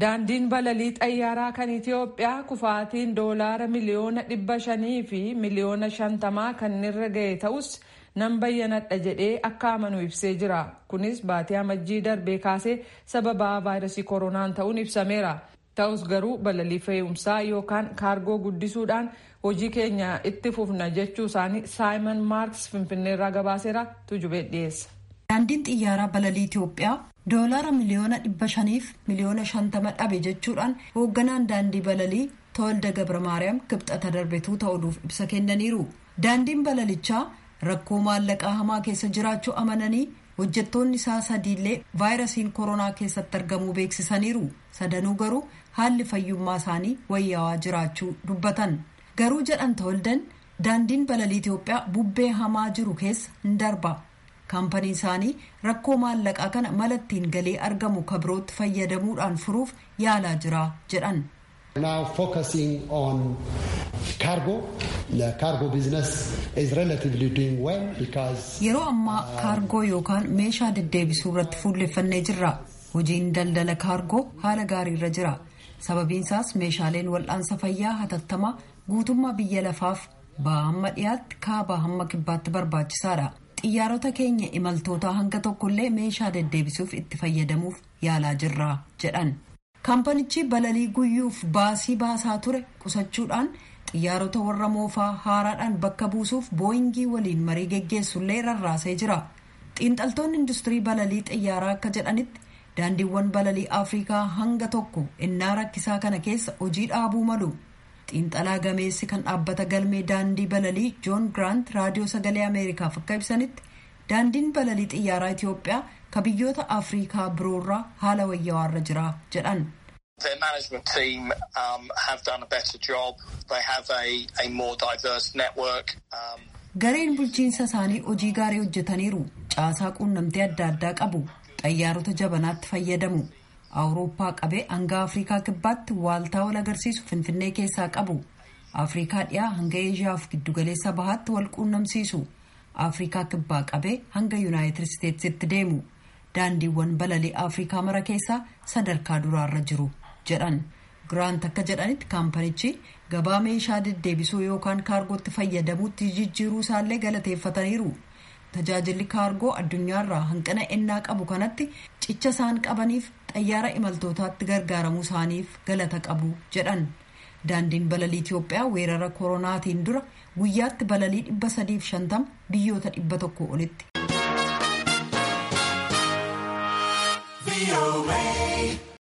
Daandiin balalii xayyaaraa kan Itoophiyaa kufaatiin doolaara miliyoona dhibba shanii fi miliyoona shantamaa kan irra ga'e ta'us nan bayyanadha jedhee akka amanu ibsee jira. Kunis baatii amajjii darbee kaasee sababa vaayirasii koronaan ta'uun ibsameera. Ta'us garuu balalii fe'umsaa yookaan kaargoo guddisuudhaan hojii keenya itti fufna jechuu isaanii Saayimon Maarks Finfinneerraa gabaaseera tujubee dhiyeessa. Daandiin xiyyaaraa balalii Itoophiyaa doolaara miliyoona dhibba shaniif miliyoona shantama dhabe jechuudhaan hoogganaan daandii balalii Tawalda Gabra Maariyaam kibxata darbetuu ta'uudhuuf ibsa kennaniiru. Daandiin balalichaa rakkoo maallaqaa hamaa keessa jiraachuu amananii hojjettoonni isaa sadiillee vaayirasiin koronaa keessatti argamuu beeksisaniiru. Sadanuu garuu haalli fayyummaa isaanii wayyaawaa jiraachuu dubbatan. Garuu jedhan Tawaldan daandiin balalii Itoophiyaa bubbee hamaa jiru keessa hin darba. Kaampanii isaanii rakkoo maallaqaa kana malattiin galii argamu kabirootti fayyadamuudhaan furuuf yaalaa jira jedhan. Now focusing on cargo, the cargo business is relatively doing well because. Yeroo ammaa kaargoo yookaan meeshaa deddeebisuu irratti fuulleffannee jirra. Hojiin daldala kaargoo haala gaariirra jira. Sababiin isaas meeshaaleen wal'aansa fayyaa hatattamaa guutummaa biyya lafaaf baha hamma dhiyaatti kaabaa hamma kibbaatti barbaachisaadha. Xiyyaarota keenya imaltootaa hanga tokkollee meeshaa deddeebisuuf itti fayyadamuuf yaalaa jirra jedhan kaampanichi balalii guyyuuf baasii baasaa ture qusachuudhaan xiyyaarota warra moofaa haaraadhaan bakka buusuuf booyingii waliin marii geggeessullee rarraasee jira xiinxaltoonni industirii balalii xiyyaaraa akka jedhanitti daandiiwwan balalii afrikaa hanga tokko innaa rakkisaa kana keessa hojii dhaabuu malu. Xiinxalaa gameessi kan dhaabbata galmee daandii balalii joon giraant raadiyoo sagalee ameerikaaf akka ibsanitti daandiin balalii xiyyaaraa itiyoophiyaa ka biyyoota afrikaa biroorraa haala wayyawaarra jira jedhan. Their management team um, have done a better job. They have a, a more diverse network. Um, Gareen bulchiinsa isaanii hojii gaarii hojjetaniiru. Caasaa quunnamtee adda addaa qabu. Xayyaarota jabanaatti fayyadamu. Awurooppaa qabee hanga afrikaa kibbaatti waaltaa wal agarsiisu finfinnee keessaa qabu afrikaa dhiyaa hanga eeshiyaaf giddugaleessa bahaatti wal quunnamsiisu afrikaa kibbaa qabee hanga yuunaayitid isteetsitti deemu daandiiwwan balalii afrikaa mara keessaa sadarkaa duraarra jiru jedhan giraant akka jedhanitti kaampanichi gabaa meeshaa deddeebisuu yookaan kaargootti fayyadamuutti jijjiiruu isaallee galateeffataniiru. tajaajilli kaargoo addunyaarraa hanqina ennaa qabu kanatti cicha isaan qabaniif xayyaara imaltootaatti gargaaramuu isaaniif galata qabu jedhan daandiin balalii Itoophiyaa weerara koronaatiin dura guyyaatti balalii dhibba sadiif shantama biyyoota dhibba tokko olitti.